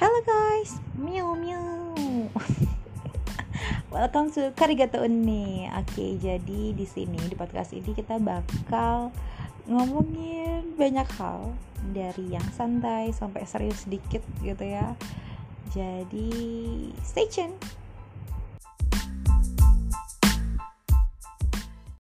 Hello guys, miu miu. Welcome to Karigato Uni. Oke, jadi di sini di podcast ini kita bakal ngomongin banyak hal dari yang santai sampai serius sedikit gitu ya. Jadi stay tune.